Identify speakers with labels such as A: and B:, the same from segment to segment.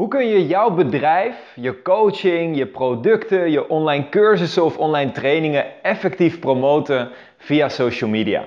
A: Hoe kun je jouw bedrijf, je coaching, je producten, je online cursussen of online trainingen effectief promoten via social media?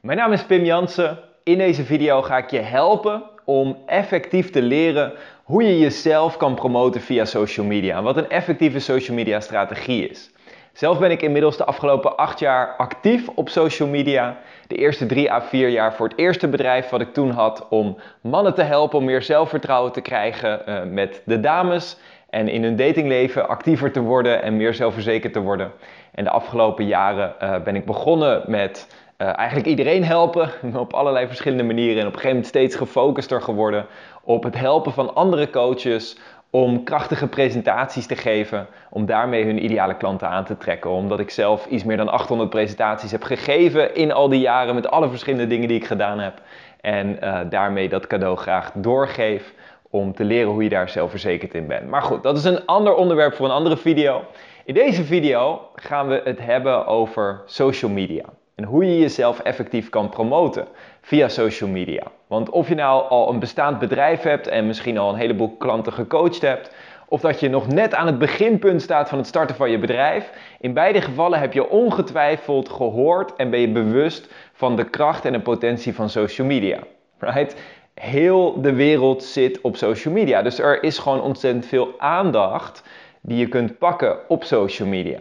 A: Mijn naam is Pim Jansen. In deze video ga ik je helpen om effectief te leren hoe je jezelf kan promoten via social media en wat een effectieve social media strategie is. Zelf ben ik inmiddels de afgelopen acht jaar actief op social media. De eerste drie à vier jaar voor het eerste bedrijf wat ik toen had om mannen te helpen om meer zelfvertrouwen te krijgen uh, met de dames. En in hun datingleven actiever te worden en meer zelfverzekerd te worden. En de afgelopen jaren uh, ben ik begonnen met uh, eigenlijk iedereen helpen op allerlei verschillende manieren. En op een gegeven moment steeds gefocuster geworden op het helpen van andere coaches om krachtige presentaties te geven, om daarmee hun ideale klanten aan te trekken. Omdat ik zelf iets meer dan 800 presentaties heb gegeven in al die jaren met alle verschillende dingen die ik gedaan heb. En uh, daarmee dat cadeau graag doorgeef om te leren hoe je daar zelfverzekerd in bent. Maar goed, dat is een ander onderwerp voor een andere video. In deze video gaan we het hebben over social media. En hoe je jezelf effectief kan promoten via social media. Want of je nou al een bestaand bedrijf hebt en misschien al een heleboel klanten gecoacht hebt, of dat je nog net aan het beginpunt staat van het starten van je bedrijf, in beide gevallen heb je ongetwijfeld gehoord en ben je bewust van de kracht en de potentie van social media. Right? Heel de wereld zit op social media, dus er is gewoon ontzettend veel aandacht die je kunt pakken op social media.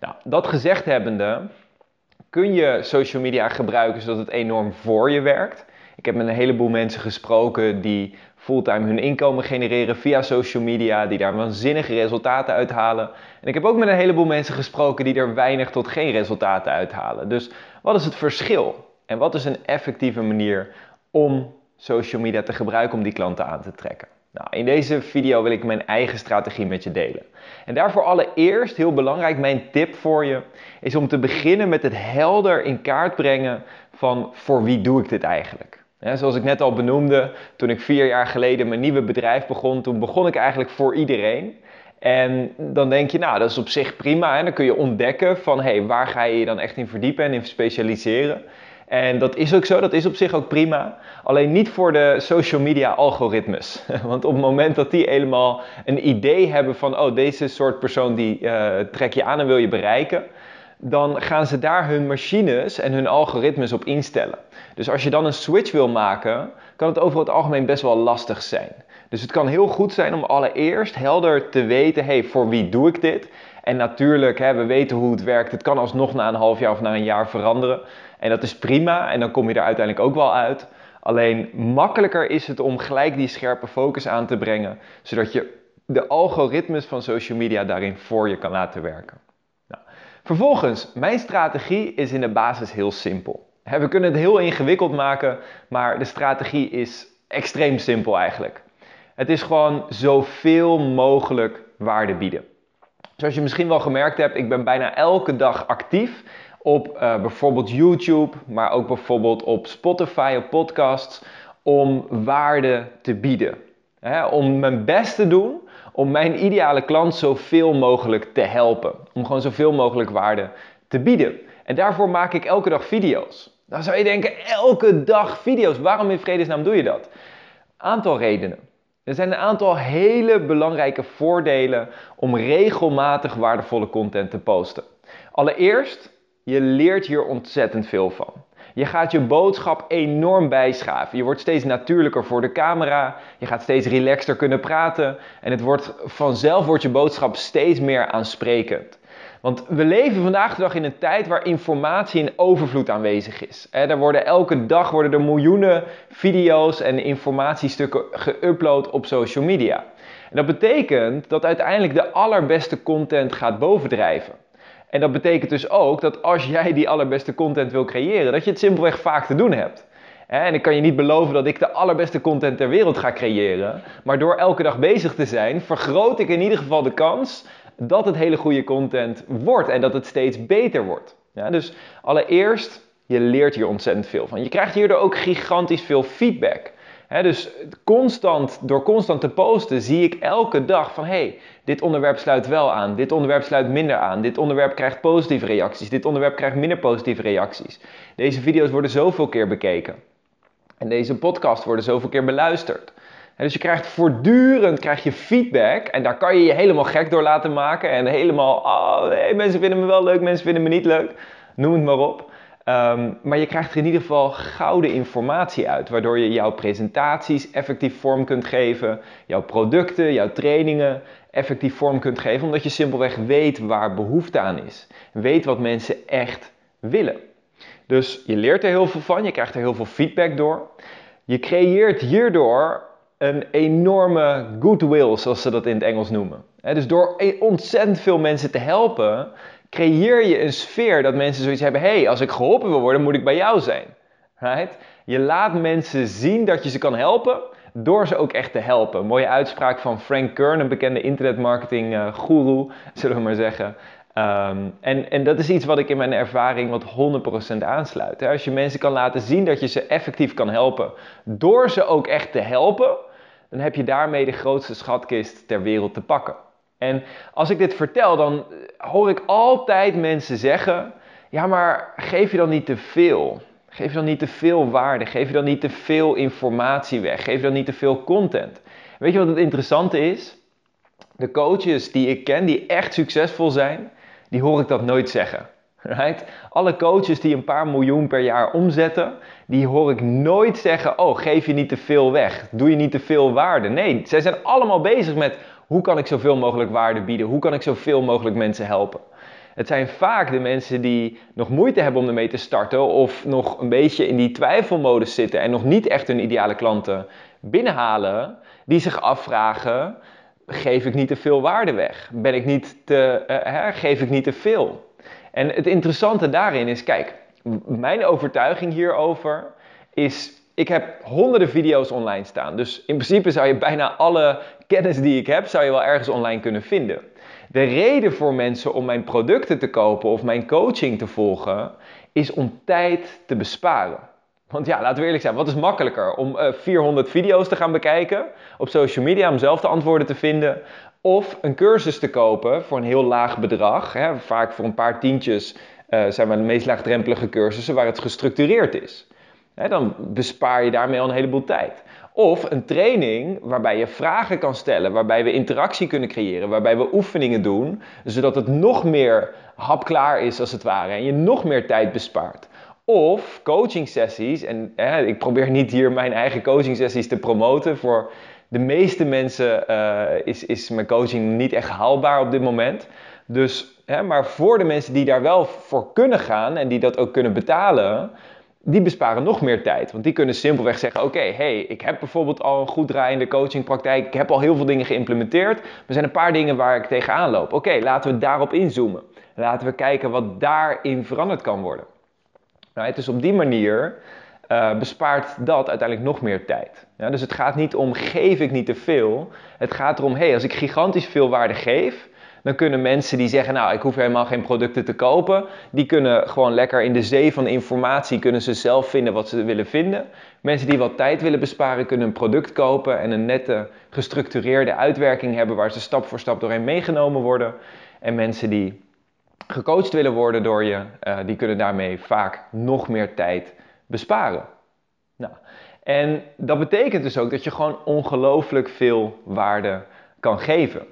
A: Nou, dat gezegd hebbende, kun je social media gebruiken zodat het enorm voor je werkt. Ik heb met een heleboel mensen gesproken die fulltime hun inkomen genereren via social media, die daar waanzinnige resultaten uithalen. En ik heb ook met een heleboel mensen gesproken die er weinig tot geen resultaten uithalen. Dus wat is het verschil? En wat is een effectieve manier om social media te gebruiken om die klanten aan te trekken? Nou, in deze video wil ik mijn eigen strategie met je delen. En daarvoor allereerst, heel belangrijk, mijn tip voor je, is om te beginnen met het helder in kaart brengen van voor wie doe ik dit eigenlijk. zoals ik net al benoemde, toen ik vier jaar geleden mijn nieuwe bedrijf begon, toen begon ik eigenlijk voor iedereen. En dan denk je, nou, dat is op zich prima. En dan kun je ontdekken van, hé, hey, waar ga je je dan echt in verdiepen en in specialiseren. En dat is ook zo, dat is op zich ook prima. Alleen niet voor de social media algoritmes. Want op het moment dat die helemaal een idee hebben van, oh, deze soort persoon die uh, trek je aan en wil je bereiken, dan gaan ze daar hun machines en hun algoritmes op instellen. Dus als je dan een switch wil maken, kan het over het algemeen best wel lastig zijn. Dus het kan heel goed zijn om allereerst helder te weten, hey, voor wie doe ik dit? En natuurlijk, hè, we weten hoe het werkt. Het kan alsnog na een half jaar of na een jaar veranderen. En dat is prima en dan kom je er uiteindelijk ook wel uit. Alleen makkelijker is het om gelijk die scherpe focus aan te brengen, zodat je de algoritmes van social media daarin voor je kan laten werken. Nou, vervolgens, mijn strategie is in de basis heel simpel. We kunnen het heel ingewikkeld maken, maar de strategie is extreem simpel eigenlijk. Het is gewoon zoveel mogelijk waarde bieden. Zoals je misschien wel gemerkt hebt, ik ben bijna elke dag actief op uh, bijvoorbeeld YouTube, maar ook bijvoorbeeld op Spotify, op podcasts, om waarde te bieden. om mijn best te doen om mijn ideale klant zoveel mogelijk te helpen. Om gewoon zoveel mogelijk waarde te bieden. En daarvoor maak ik elke dag video's. Dan zou je denken, elke dag video's. Waarom in vredesnaam doe je dat? Aantal redenen. Er zijn een aantal hele belangrijke voordelen om regelmatig waardevolle content te posten. Allereerst, je leert hier ontzettend veel van. Je gaat je boodschap enorm bijschaven. Je wordt steeds natuurlijker voor de camera. Je gaat steeds relaxter kunnen praten. En het wordt, vanzelf wordt je boodschap steeds meer aansprekend. Want we leven vandaag de dag in een tijd waar informatie in overvloed aanwezig is. Er worden elke dag worden er miljoenen video's en informatiestukken geüpload op social media. En dat betekent dat uiteindelijk de allerbeste content gaat bovendrijven. En dat betekent dus ook dat als jij die allerbeste content wil creëren, dat je het simpelweg vaak te doen hebt. En ik kan je niet beloven dat ik de allerbeste content ter wereld ga creëren. Maar door elke dag bezig te zijn, vergroot ik in ieder geval de kans dat het hele goede content wordt en dat het steeds beter wordt. Ja, dus allereerst, je leert hier ontzettend veel van. Je krijgt hierdoor ook gigantisch veel feedback. Dus constant, door constant te posten zie ik elke dag van hey, dit onderwerp sluit wel aan, dit onderwerp sluit minder aan, dit onderwerp krijgt positieve reacties, dit onderwerp krijgt minder positieve reacties. Deze video's worden zoveel keer bekeken. En deze podcast worden zoveel keer beluisterd. dus je krijgt voortdurend krijg je feedback en daar kan je je helemaal gek door laten maken en helemaal, oh mensen vinden me wel leuk, mensen vinden me niet leuk, noem het maar op. Ehm, maar je krijgt er in ieder geval gouden informatie uit, waardoor je jouw presentaties effectief vorm kunt geven, jouw producten, jouw trainingen effectief vorm kunt geven, omdat je simpelweg weet waar behoefte aan is. Weet wat mensen echt willen. Dus je leert er heel veel van, je krijgt er heel veel feedback door. Je creëert hierdoor een enorme goodwill, zoals ze dat in het Engels noemen. Dus door e- ontzettend veel mensen te helpen, creëer je een sfeer dat mensen zoiets hebben: hé, hey, als ik geholpen wil worden, moet ik bij jou zijn. Right? Je laat mensen zien dat je ze kan helpen door ze ook echt te helpen. mooie uitspraak van Frank Kern, een bekende internetmarketing uh, guru, zullen we maar zeggen. Ehm, en, en dat is iets wat ik in mijn ervaring wat 100% aansluit. Als je mensen kan laten zien dat je ze effectief kan helpen, door ze ook echt te helpen, dan heb je daarmee de grootste schatkist ter wereld te pakken. En als ik dit vertel, dan hoor ik altijd mensen zeggen: Ja, maar geef je dan niet te veel? Geef je dan niet te veel waarde? Geef je dan niet te veel informatie weg? Geef je dan niet te veel content? Weet je wat het interessante is? De coaches die ik ken, die echt succesvol zijn, die hoor ik dat nooit zeggen. Right? Alle coaches die een paar miljoen per jaar omzetten, die hoor ik nooit zeggen: Oh, geef je niet te veel weg. Doe je niet te veel waarde. Nee, zij zijn allemaal bezig met hoe kan ik zoveel mogelijk waarde bieden? Hoe kan ik zoveel mogelijk mensen helpen? Het zijn vaak de mensen die nog moeite hebben om ermee te starten of nog een beetje in die twijfelmodus zitten en nog niet echt hun ideale klanten binnenhalen, die zich afvragen: geef ik niet te veel waarde weg? Ben ik niet te, uh, hè, geef ik niet te veel? En het interessante daarin is, kijk, mijn overtuiging hierover is, ik heb honderden video's online staan. Dus in principe zou je bijna alle kennis die ik heb, zou je wel ergens online kunnen vinden. De reden voor mensen om mijn producten te kopen of mijn coaching te volgen, is om tijd te besparen. Want ja, laten we eerlijk zijn, wat is makkelijker? Om uh, eh, 400 video's te gaan bekijken op social media om zelf de antwoorden te vinden. Of een cursus te kopen voor een heel laag bedrag. Hè, vaak voor een paar tientjes uh, zijn maar de meest laagdrempelige cursussen waar het gestructureerd is. Hè, dan bespaar je daarmee al een heleboel tijd. Of een training waarbij je vragen kan stellen, waarbij we interactie kunnen creëren, waarbij we oefeningen doen, zodat het nog meer hapklaar is als het ware en je nog meer tijd bespaart. Of coaching sessies, en ik probeer niet hier mijn eigen coaching sessies te promoten. Voor de meeste mensen uh, is, is mijn coaching niet echt haalbaar op dit moment. Dus, maar voor de mensen die daar wel voor kunnen gaan en die dat ook kunnen betalen, die besparen nog meer tijd. Want die kunnen simpelweg zeggen: Oké, hey, ik heb bijvoorbeeld al een goed draaiende coachingpraktijk. Ik heb al heel veel dingen geïmplementeerd. Er zijn een paar dingen waar ik tegenaan loop. Oké, laten we daarop inzoomen. Laten we kijken wat daarin veranderd kan worden. Right? Dus op die manier uh, bespaart dat uiteindelijk nog meer tijd. Ja, dus het gaat niet om geef ik niet te veel. Het gaat erom, hey, als ik gigantisch veel waarde geef, dan kunnen mensen die zeggen, nou, ik hoef helemaal geen producten te kopen, die kunnen gewoon lekker in de zee van informatie, kunnen ze zelf vinden wat ze willen vinden. Mensen die wat tijd willen besparen, kunnen een product kopen en een nette, gestructureerde uitwerking hebben waar ze stap voor stap doorheen meegenomen worden. En mensen die gecoacht willen worden door je, uh, die kunnen daarmee vaak nog meer tijd besparen. Nou, en dat betekent dus ook dat je gewoon ongelooflijk veel waarde kan geven.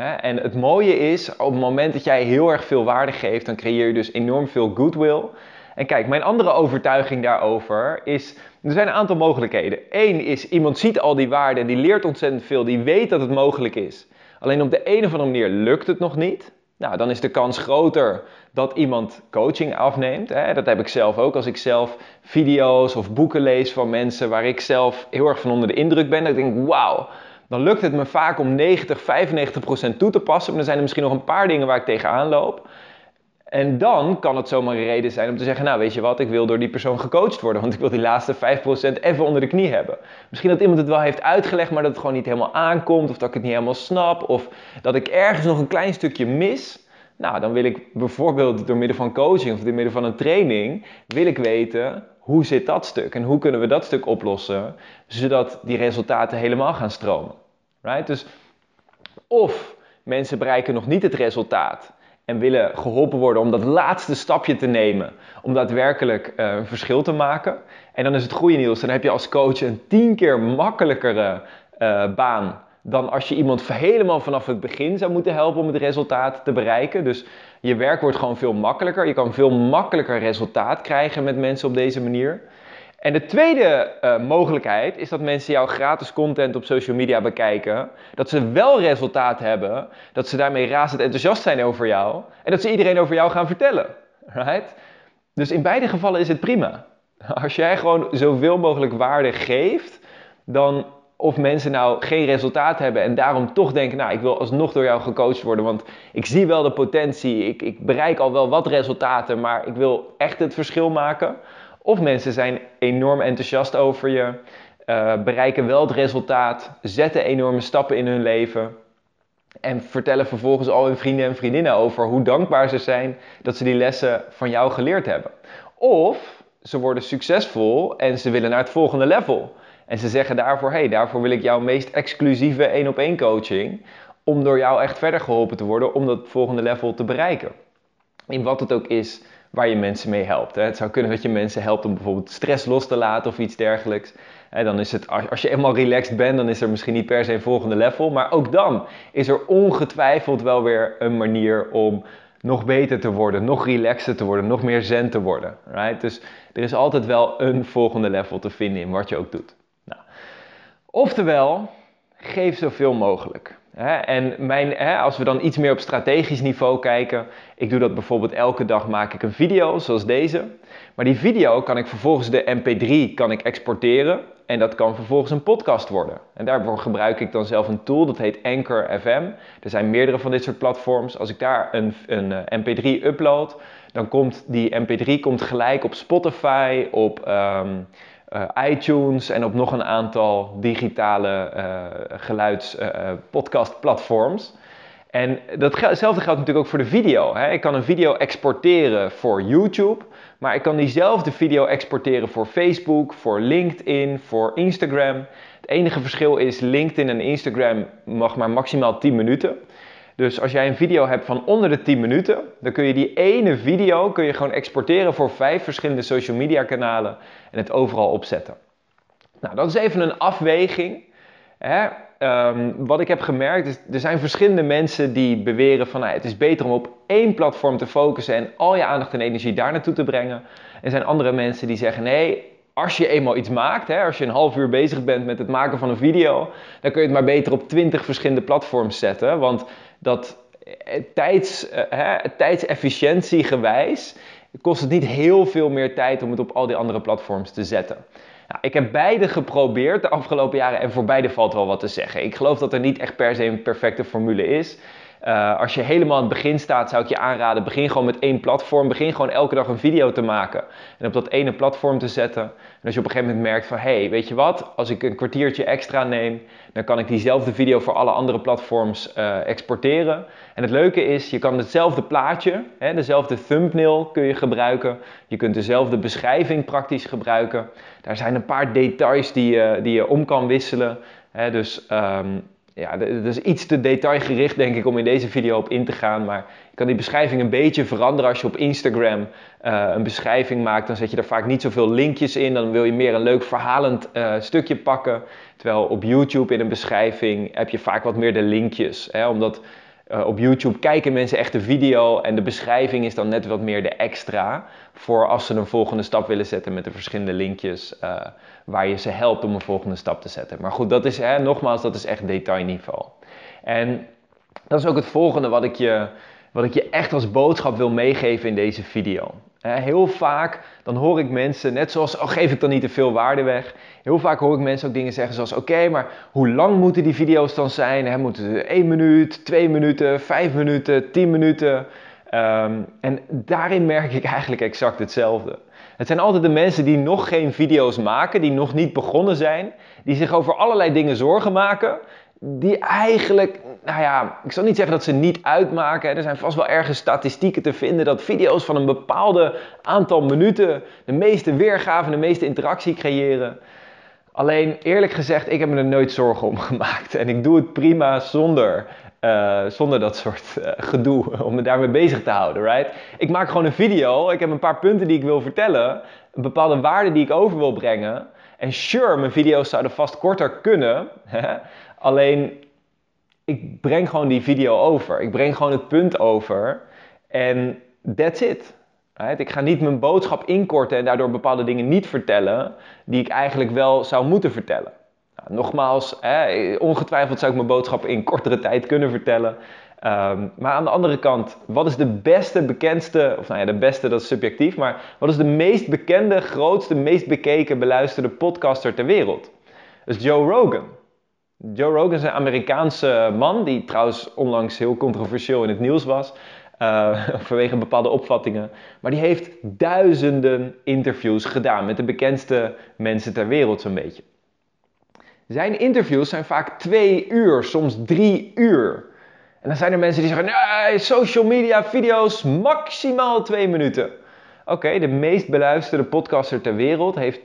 A: En het mooie is, op het moment dat jij heel erg veel waarde geeft, dan creëer je dus enorm veel goodwill. En kijk, mijn andere overtuiging daarover is, er zijn een aantal mogelijkheden. Eén is, iemand ziet al die waarden, die leert ontzettend veel, die weet dat het mogelijk is. Alleen op de een of andere manier lukt het nog niet. Nou, dan is de kans groter dat iemand coaching afneemt. Dat heb ik zelf ook. Als ik zelf video's of boeken lees van mensen waar ik zelf heel erg van onder de indruk ben, dan denk ik, wauw, dan lukt het me vaak om 90, 95% toe te passen. Maar dan zijn er misschien nog een paar dingen waar ik tegenaan loop. En dan kan het zomaar een reden zijn om te zeggen, nou weet je wat, ik wil door die persoon gecoacht worden, want ik wil die laatste 5% even onder de knie hebben. Misschien dat iemand het wel heeft uitgelegd, maar dat het gewoon niet helemaal aankomt, of dat ik het niet helemaal snap, of dat ik ergens nog een klein stukje mis. Nou, dan wil ik bijvoorbeeld door middel van coaching of door middel van een training, wil ik weten, hoe zit dat stuk en hoe kunnen we dat stuk oplossen, zodat die resultaten helemaal gaan stromen. Right? Dus of mensen bereiken nog niet het resultaat en willen geholpen worden om dat laatste stapje te nemen, om daadwerkelijk uh, een verschil te maken. En dan is het goede nieuws, dan heb je als coach een tien keer makkelijkere baan dan als je iemand helemaal vanaf het begin zou moeten helpen om het resultaat te bereiken. Dus je werk wordt gewoon veel makkelijker. Je kan veel makkelijker resultaat krijgen met mensen op deze manier. En de tweede uh, mogelijkheid is dat mensen jouw gratis content op social media bekijken. Dat ze wel resultaat hebben. Dat ze daarmee razend enthousiast zijn over jou. En dat ze iedereen over jou gaan vertellen. Right? Dus in beide gevallen is het prima. Als jij gewoon zoveel mogelijk waarde geeft, dan of mensen nou geen resultaat hebben en daarom toch denken, nou ik wil alsnog door jou gecoacht worden, want ik zie wel de potentie, ik, ik bereik al wel wat resultaten, maar ik wil echt het verschil maken. Of mensen zijn enorm enthousiast over je, uh, bereiken wel het resultaat, zetten enorme stappen in hun leven en vertellen vervolgens al hun vrienden en vriendinnen over hoe dankbaar ze zijn dat ze die lessen van jou geleerd hebben. Of ze worden succesvol en ze willen naar het volgende level. En ze zeggen daarvoor, hey, daarvoor wil ik jouw meest exclusieve één op één coaching. Om door jou echt verder geholpen te worden om dat volgende level te bereiken. In wat het ook is waar je mensen mee helpt. Het zou kunnen dat je mensen helpt om bijvoorbeeld stress los te laten of iets dergelijks. Dan is het, als je eenmaal relaxed bent, dan is er misschien niet per se een volgende level. Maar ook dan is er ongetwijfeld wel weer een manier om nog beter te worden, nog relaxter te worden, nog meer zen te worden. Right? Dus er is altijd wel een volgende level te vinden in wat je ook doet. Oftewel, geef zoveel mogelijk. En mijn, als we dan iets meer op strategisch niveau kijken, ik doe dat bijvoorbeeld elke dag maak ik een video zoals deze. Maar die video kan ik vervolgens de mp3 kan ik exporteren en dat kan vervolgens een podcast worden. En daarvoor gebruik ik dan zelf een tool, dat heet Anchor FM. Er zijn meerdere van dit soort platforms. Als ik daar een, een eh, mp3 upload, dan komt die mp3 komt gelijk op Spotify, op... Um, uh, iTunes en op nog een aantal digitale uh, geluids uh, podcast platforms. En datzelfde geldt natuurlijk ook voor de video. Hè. Ik kan een video exporteren voor YouTube, maar ik kan diezelfde video exporteren voor Facebook, voor LinkedIn, voor Instagram. Het enige verschil is LinkedIn en Instagram mag maar maximaal 10 minuten. Dus als jij een video hebt van onder de 10 minuten, dan kun je die ene video kun je gewoon exporteren voor vijf verschillende social media kanalen en het overal opzetten. Nou, dat is even een afweging. Hè? Um, wat ik heb gemerkt is, er zijn verschillende mensen die beweren van nou, het is beter om op één platform te focussen en al je aandacht en energie daar naartoe te brengen. Er zijn andere mensen die zeggen nee, als je eenmaal iets maakt, hè, als je een half uur bezig bent met het maken van een video, dan kun je het maar beter op 20 verschillende platforms zetten. Want dat eh, tijds, eh, tijdsefficiëntie gewijs kost het niet heel veel meer tijd om het op al die andere platforms te zetten. Nou, ik heb beide geprobeerd de afgelopen jaren en voor beide valt wel wat te zeggen. Ik geloof dat er niet echt per se een perfecte formule is. Uh, als je helemaal aan het begin staat, zou ik je aanraden: begin gewoon met één platform. Begin gewoon elke dag een video te maken. En op dat ene platform te zetten. En als je op een gegeven moment merkt van: hé, hey, weet je wat? Als ik een kwartiertje extra neem, dan kan ik diezelfde video voor alle andere platforms uh, exporteren. En het leuke is, je kan hetzelfde plaatje, hè, dezelfde thumbnail kun je gebruiken. Je kunt dezelfde beschrijving praktisch gebruiken. Daar zijn een paar details die je, die je om kan wisselen. Hè, dus um, ja, dat is iets te detailgericht denk ik om in deze video op in te gaan. Maar je kan die beschrijving een beetje veranderen. Als je op Instagram uh, een beschrijving maakt, dan zet je er vaak niet zoveel linkjes in. Dan wil je meer een leuk verhalend uh, stukje pakken. Terwijl op YouTube in een beschrijving heb je vaak wat meer de linkjes. Hè, omdat uh, op YouTube kijken mensen echt de video en de beschrijving is dan net wat meer de extra. Voor als ze een volgende stap willen zetten met de verschillende linkjes uh, waar je ze helpt om een volgende stap te zetten. Maar goed, dat is hè, nogmaals, dat is echt detailniveau. En dat is ook het volgende wat ik je, wat ik je echt als boodschap wil meegeven in deze video. Heel vaak dan hoor ik mensen, net zoals, oh, geef ik dan niet te veel waarde weg. Heel vaak hoor ik mensen ook dingen zeggen zoals, oké, maar hoe lang moeten die video's dan zijn? Moeten ze 1 minuut, 2 minuten, 5 minuten, 10 minuten? Um, en daarin merk ik eigenlijk exact hetzelfde. Het zijn altijd de mensen die nog geen video's maken, die nog niet begonnen zijn, die zich over allerlei dingen zorgen maken, die eigenlijk, nou ja, ik zal niet zeggen dat ze niet uitmaken. Er zijn vast wel ergens statistieken te vinden dat video's van een bepaalde aantal minuten de meeste weergave, de meeste interactie creëren. Alleen eerlijk gezegd, ik heb me er nooit zorgen om gemaakt. En ik doe het prima zonder, uh, zonder dat soort uh, gedoe, om me daarmee bezig te houden, right? Ik maak gewoon een video, ik heb een paar punten die ik wil vertellen, een bepaalde waarde die ik over wil brengen. En sure, mijn video's zouden vast korter kunnen. Alleen, ik breng gewoon die video over. Ik breng gewoon het punt over. En that's it. Ik ga niet mijn boodschap inkorten en daardoor bepaalde dingen niet vertellen die ik eigenlijk wel zou moeten vertellen. Nou, nogmaals, ongetwijfeld zou ik mijn boodschap in kortere tijd kunnen vertellen. Ehm, maar aan de andere kant, wat is de beste, bekendste, of nou ja, de beste dat is subjectief, maar wat is de meest bekende, grootste, meest bekeken, beluisterde podcaster ter wereld? Dat is Joe Rogan. Joe Rogan is een Amerikaanse man, die trouwens onlangs heel controversieel in het nieuws was. Uh, vanwege bepaalde opvattingen. Maar die heeft duizenden interviews gedaan met de bekendste mensen ter wereld, zo'n beetje. Zijn interviews zijn vaak twee uur, soms drie uur. En dan zijn er mensen die zeggen: nee, social media video's maximaal twee minuten. Oké, de meest beluisterde podcaster ter wereld heeft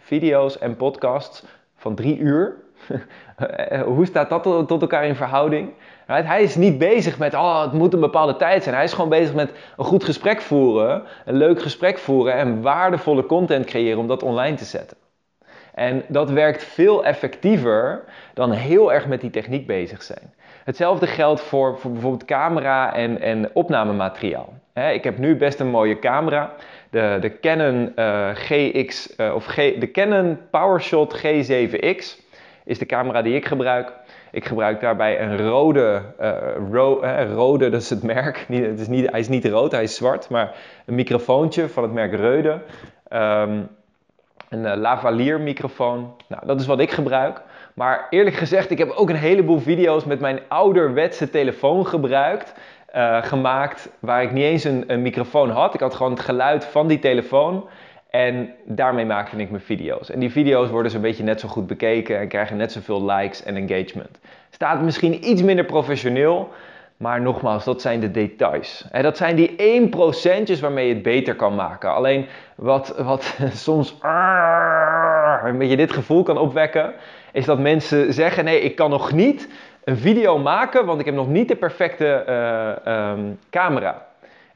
A: video's en podcasts van drie uur. Hoe staat dat tot elkaar in verhouding? Hij is niet bezig met, oh, het moet een bepaalde tijd zijn. Hij is gewoon bezig met een goed gesprek voeren, een leuk gesprek voeren en waardevolle content creëren om dat online te zetten. En dat werkt veel effectiever dan heel erg met die techniek bezig zijn. Hetzelfde geldt voor, voor bijvoorbeeld camera en, en opnamemateriaal. ik heb nu best een mooie camera. De, de Canon uh, GX uh, of de Canon PowerShot G7X is de camera die ik gebruik. Ik gebruik daarbij een rode, uh, ro rode, dat is het merk. het is niet, hij is niet rood, hij is zwart, maar een microfoontje van het merk Reude. Um, een uh, lavalier microfoon. Nou, dat is wat ik gebruik. Maar eerlijk gezegd, ik heb ook een heleboel video's met mijn ouderwetse telefoon gebruikt. Gemaakt waar ik niet eens een, een microfoon had. Ik had gewoon het geluid van die telefoon. En daarmee maakte ik mijn video's. En die video's worden zo'n beetje net zo goed bekeken en krijgen net zoveel likes en engagement. Staat misschien iets minder professioneel, maar nogmaals, dat zijn de details. Dat zijn die 1% waarmee je het beter kan maken. Alleen wat, wat soms een beetje dit gevoel kan opwekken, is dat mensen zeggen: nee, ik kan nog niet een video maken, want ik heb nog niet de perfecte uh, um, camera.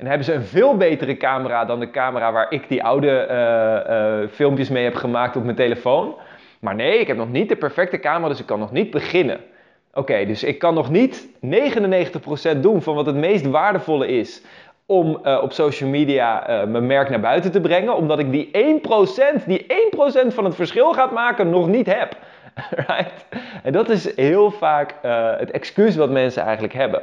A: En hebben ze een veel betere camera dan de camera waar ik die oude uh, uh, filmpjes mee heb gemaakt op mijn telefoon. Maar nee, ik heb nog niet de perfecte camera, dus ik kan nog niet beginnen. Oké, dus ik kan nog niet 99% doen van wat het meest waardevolle is om uh, op social media mijn merk naar buiten te brengen, omdat ik die 1%, die 1% van het verschil gaat maken, nog niet heb. right? En dat is heel vaak het excuus wat mensen eigenlijk hebben.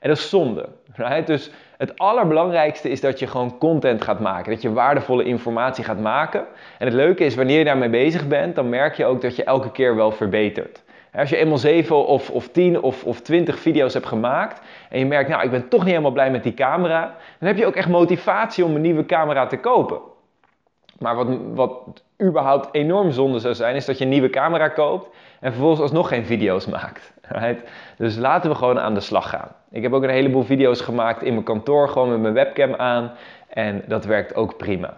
A: En dat is zonde. Right? Dus het allerbelangrijkste is dat je gewoon content gaat maken. Dat je waardevolle informatie gaat maken. En het leuke is, wanneer je daarmee bezig bent, dan merk je ook dat je elke keer wel verbetert. Als je eenmaal 7 of, of 10 of, of 20 video's hebt gemaakt en je merkt, nou, ik ben toch niet helemaal blij met die camera, dan heb je ook echt motivatie om een nieuwe camera te kopen. Maar wat, wat überhaupt enorm zonde zou zijn, is dat je een nieuwe camera koopt en vervolgens alsnog geen video's maakt. Dus laten we gewoon aan de slag gaan. Ik heb ook een heleboel video's gemaakt in mijn kantoor, gewoon met mijn webcam aan. En dat werkt ook prima.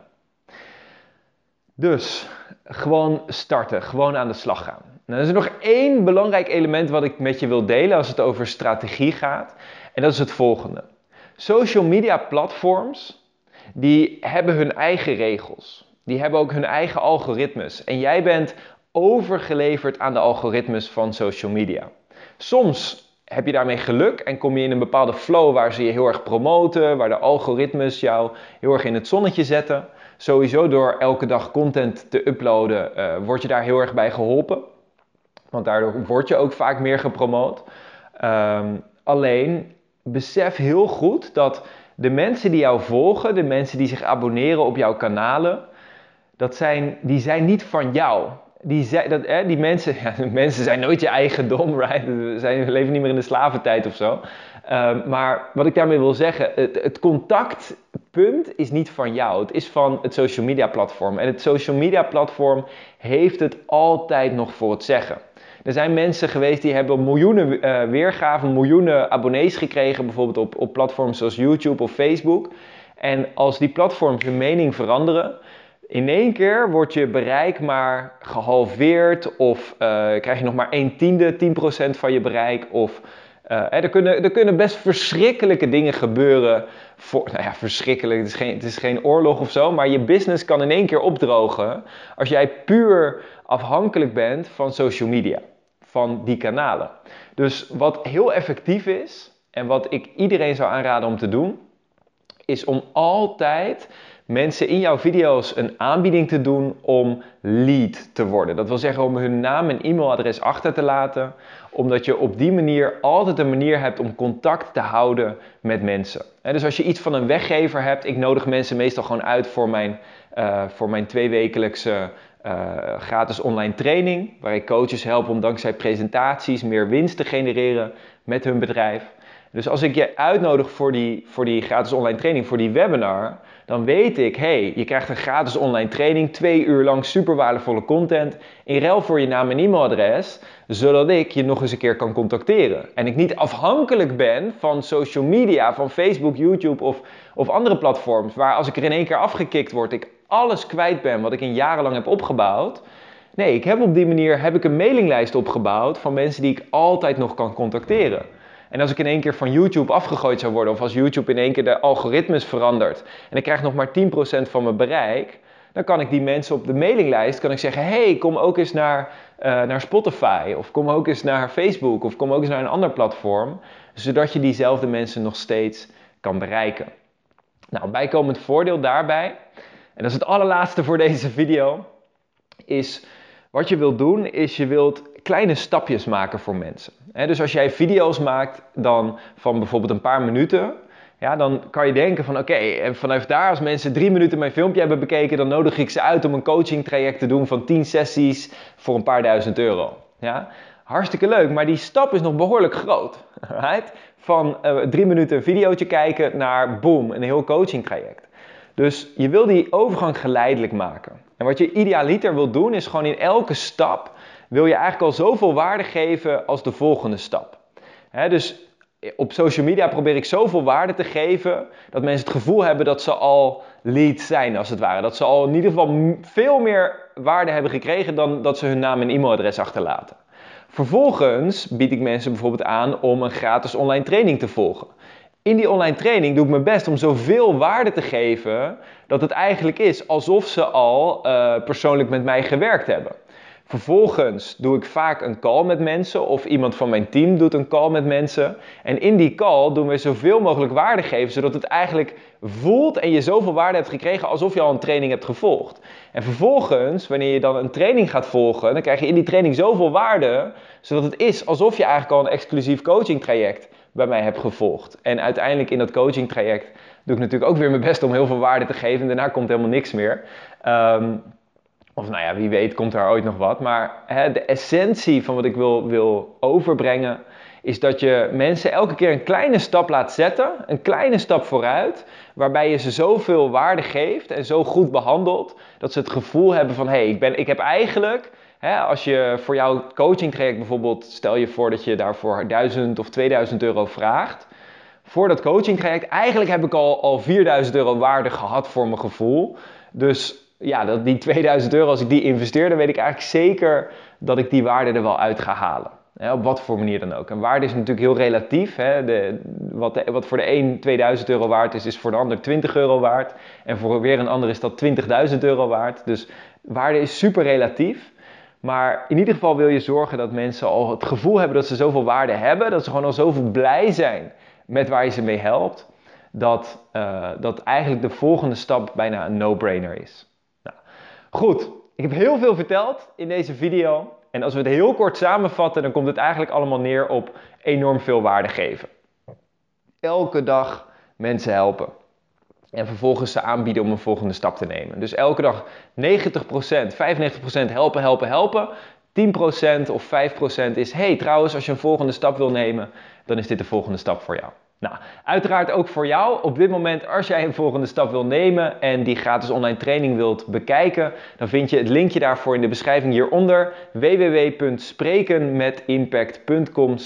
A: Dus gewoon starten, gewoon aan de slag gaan. Nou, er is nog één belangrijk element wat ik met je wil delen als het over strategie gaat. En dat is het volgende. Social media platforms, die hebben hun eigen regels. Die hebben ook hun eigen algoritmes. En jij bent overgeleverd aan de algoritmes van social media. Soms heb je daarmee geluk en kom je in een bepaalde flow waar ze je heel erg promoten, waar de algoritmes jou heel erg in het zonnetje zetten. Sowieso door elke dag content te uploaden, uh, word je daar heel erg bij geholpen. Want daardoor word je ook vaak meer gepromoot. Um, alleen besef heel goed dat de mensen die jou volgen, de mensen die zich abonneren op jouw kanalen, dat zijn, die zijn niet van jou die, dat, hè, die mensen, ja, mensen zijn nooit je eigendom, right? We, zijn, leven niet meer in de slaventijd of zo. Um, maar wat ik daarmee wil zeggen, het, het, contactpunt is niet van jou. Het is van het social media platform. En het social media platform heeft het altijd nog voor het zeggen. Er zijn mensen geweest die hebben miljoenen uh, weergaven, miljoenen abonnees gekregen, bijvoorbeeld op, op platforms zoals YouTube of Facebook. En als die platforms hun mening veranderen, in één keer wordt je bereik maar gehalveerd of uh, krijg je nog maar 1 tiende, 10% van je bereik of Uh, er, kunnen, er kunnen best verschrikkelijke dingen gebeuren. Voor, nou ja, verschrikkelijk, het is, geen, het is geen oorlog of zo, maar je business kan in één keer opdrogen als jij puur afhankelijk bent van social media, van die kanalen. Dus wat heel effectief is en wat ik iedereen zou aanraden om te doen, is om altijd mensen in jouw video's een aanbieding te doen om lead te worden. Dat wil zeggen om hun naam en e-mailadres achter te laten, omdat je op die manier altijd een manier hebt om contact te houden met mensen. dus als je iets van een weggever hebt, ik nodig mensen meestal gewoon uit voor mijn, uh, voor mijn tweewekelijkse uh, gratis online training, waar ik coaches help om dankzij presentaties meer winst te genereren met hun bedrijf. Dus als ik je uitnodig voor die, voor die gratis online training, voor die webinar, dan weet ik, hey, je krijgt een gratis online training, twee uur lang super waardevolle content, in ruil voor je naam en e-mailadres, zodat ik je nog eens een keer kan contacteren. En ik niet afhankelijk ben van social media, van Facebook, YouTube of, of andere platforms, waar als ik er in één keer afgekikt word, ik alles kwijt ben wat ik in jarenlang heb opgebouwd. Nee, ik heb op die manier heb ik een mailinglijst opgebouwd van mensen die ik altijd nog kan contacteren. En als ik in één keer van YouTube afgegooid zou worden, of als YouTube in één keer de algoritmes verandert en ik krijg nog maar 10% van mijn bereik, dan kan ik die mensen op de mailinglijst kan ik zeggen: hey, kom ook eens naar, uh, naar Spotify, of kom ook eens naar Facebook, of kom ook eens naar een ander platform, zodat je diezelfde mensen nog steeds kan bereiken. Nou, bijkomend voordeel daarbij, en dat is het allerlaatste voor deze video, is wat je wilt doen, is je wilt kleine stapjes maken voor mensen. dus als jij video's maakt dan van bijvoorbeeld een paar minuten, ja, dan kan je denken van oké, en vanuit daar als mensen drie minuten mijn filmpje hebben bekeken, dan nodig ik ze uit om een coaching traject te doen van 10 sessies voor een paar duizend euro. Ja? Hartstikke leuk, maar die stap is nog behoorlijk groot. Van uh, drie minuten een videootje kijken naar boom, een heel coaching traject. Dus je wil die overgang geleidelijk maken. En wat je idealiter wil doen, is gewoon in elke stap wil je eigenlijk al zoveel waarde geven als de volgende stap. dus op social media probeer ik zoveel waarde te geven dat mensen het gevoel hebben dat ze al lead zijn, als het ware. Dat ze al in ieder geval veel meer waarde hebben gekregen dan dat ze hun naam en e-mailadres achterlaten. Vervolgens bied ik mensen bijvoorbeeld aan om een gratis online training te volgen. In die online training doe ik mijn best om zoveel waarde te geven dat het eigenlijk is alsof ze al uh, persoonlijk met mij gewerkt hebben. Vervolgens doe ik vaak een call met mensen of iemand van mijn team doet een call met mensen. En in die call doen we zoveel mogelijk waarde geven, zodat het eigenlijk voelt en je zoveel waarde hebt gekregen alsof je al een training hebt gevolgd. En vervolgens, wanneer je dan een training gaat volgen, dan krijg je in die training zoveel waarde, zodat het is alsof je eigenlijk al een exclusief coaching traject bij mij hebt gevolgd. En uiteindelijk in dat coaching traject doe ik natuurlijk ook weer mijn best om heel veel waarde te geven. En daarna komt helemaal niks meer. Um, of nou ja, wie weet komt er ooit nog wat. Maar hè, de essentie van wat ik wil, wil overbrengen is dat je mensen elke keer een kleine stap laat zetten, een kleine stap vooruit, waarbij je ze zoveel waarde geeft en zo goed behandelt, dat ze het gevoel hebben van hé, hey, ik, ben, ik heb eigenlijk, hè, als je voor jouw coaching traject bijvoorbeeld, stel je voor dat je daarvoor 1000 of 2000 euro vraagt, voor dat coaching traject, eigenlijk heb ik al, al 4000 euro waarde gehad voor mijn gevoel. Dus ja, dat die 2000 euro, als ik die investeer, dan weet ik eigenlijk zeker dat ik die waarde er wel uit ga halen. op wat voor manier dan ook. En waarde is natuurlijk heel relatief. Hè? De, wat, wat voor de een 2000 euro waard is, is voor de ander 20 euro waard. En voor weer een ander is dat 20.000 euro waard. Dus waarde is super relatief. Maar in ieder geval wil je zorgen dat mensen al het gevoel hebben dat ze zoveel waarde hebben. Dat ze gewoon al zoveel blij zijn met waar je ze mee helpt. Dat, uh, dat eigenlijk de volgende stap bijna een no-brainer is. Goed, ik heb heel veel verteld in deze video. En als we het heel kort samenvatten, dan komt het eigenlijk allemaal neer op enorm veel waarde geven. Elke dag mensen helpen. En vervolgens ze aanbieden om een volgende stap te nemen. Dus elke dag 90%, 95% helpen, helpen, helpen. 10% of 5% is, hey trouwens, als je een volgende stap wil nemen, dan is dit de volgende stap voor jou. Nou, uiteraard ook voor jou op dit moment, als jij een volgende stap wil nemen en die gratis online training wilt bekijken, dan vind je het linkje daarvoor in de beschrijving hieronder www.sprekenmetimpact.com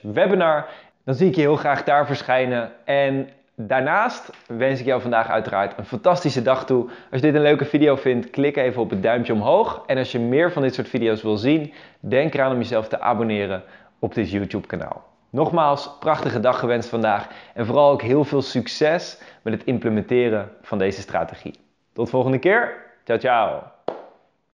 A: webinar. Dan zie ik je heel graag daar verschijnen en Daarnaast wens ik jou vandaag uiteraard een fantastische dag toe. Als je dit een leuke video vindt, klik even op het duimpje omhoog. En als je meer van dit soort video's wil zien, denk eraan om jezelf te abonneren op dit YouTube kanaal. Nogmaals, prachtige dag gewenst vandaag en vooral ook heel veel succes met het implementeren van deze strategie. Tot volgende keer. Ciao, ciao.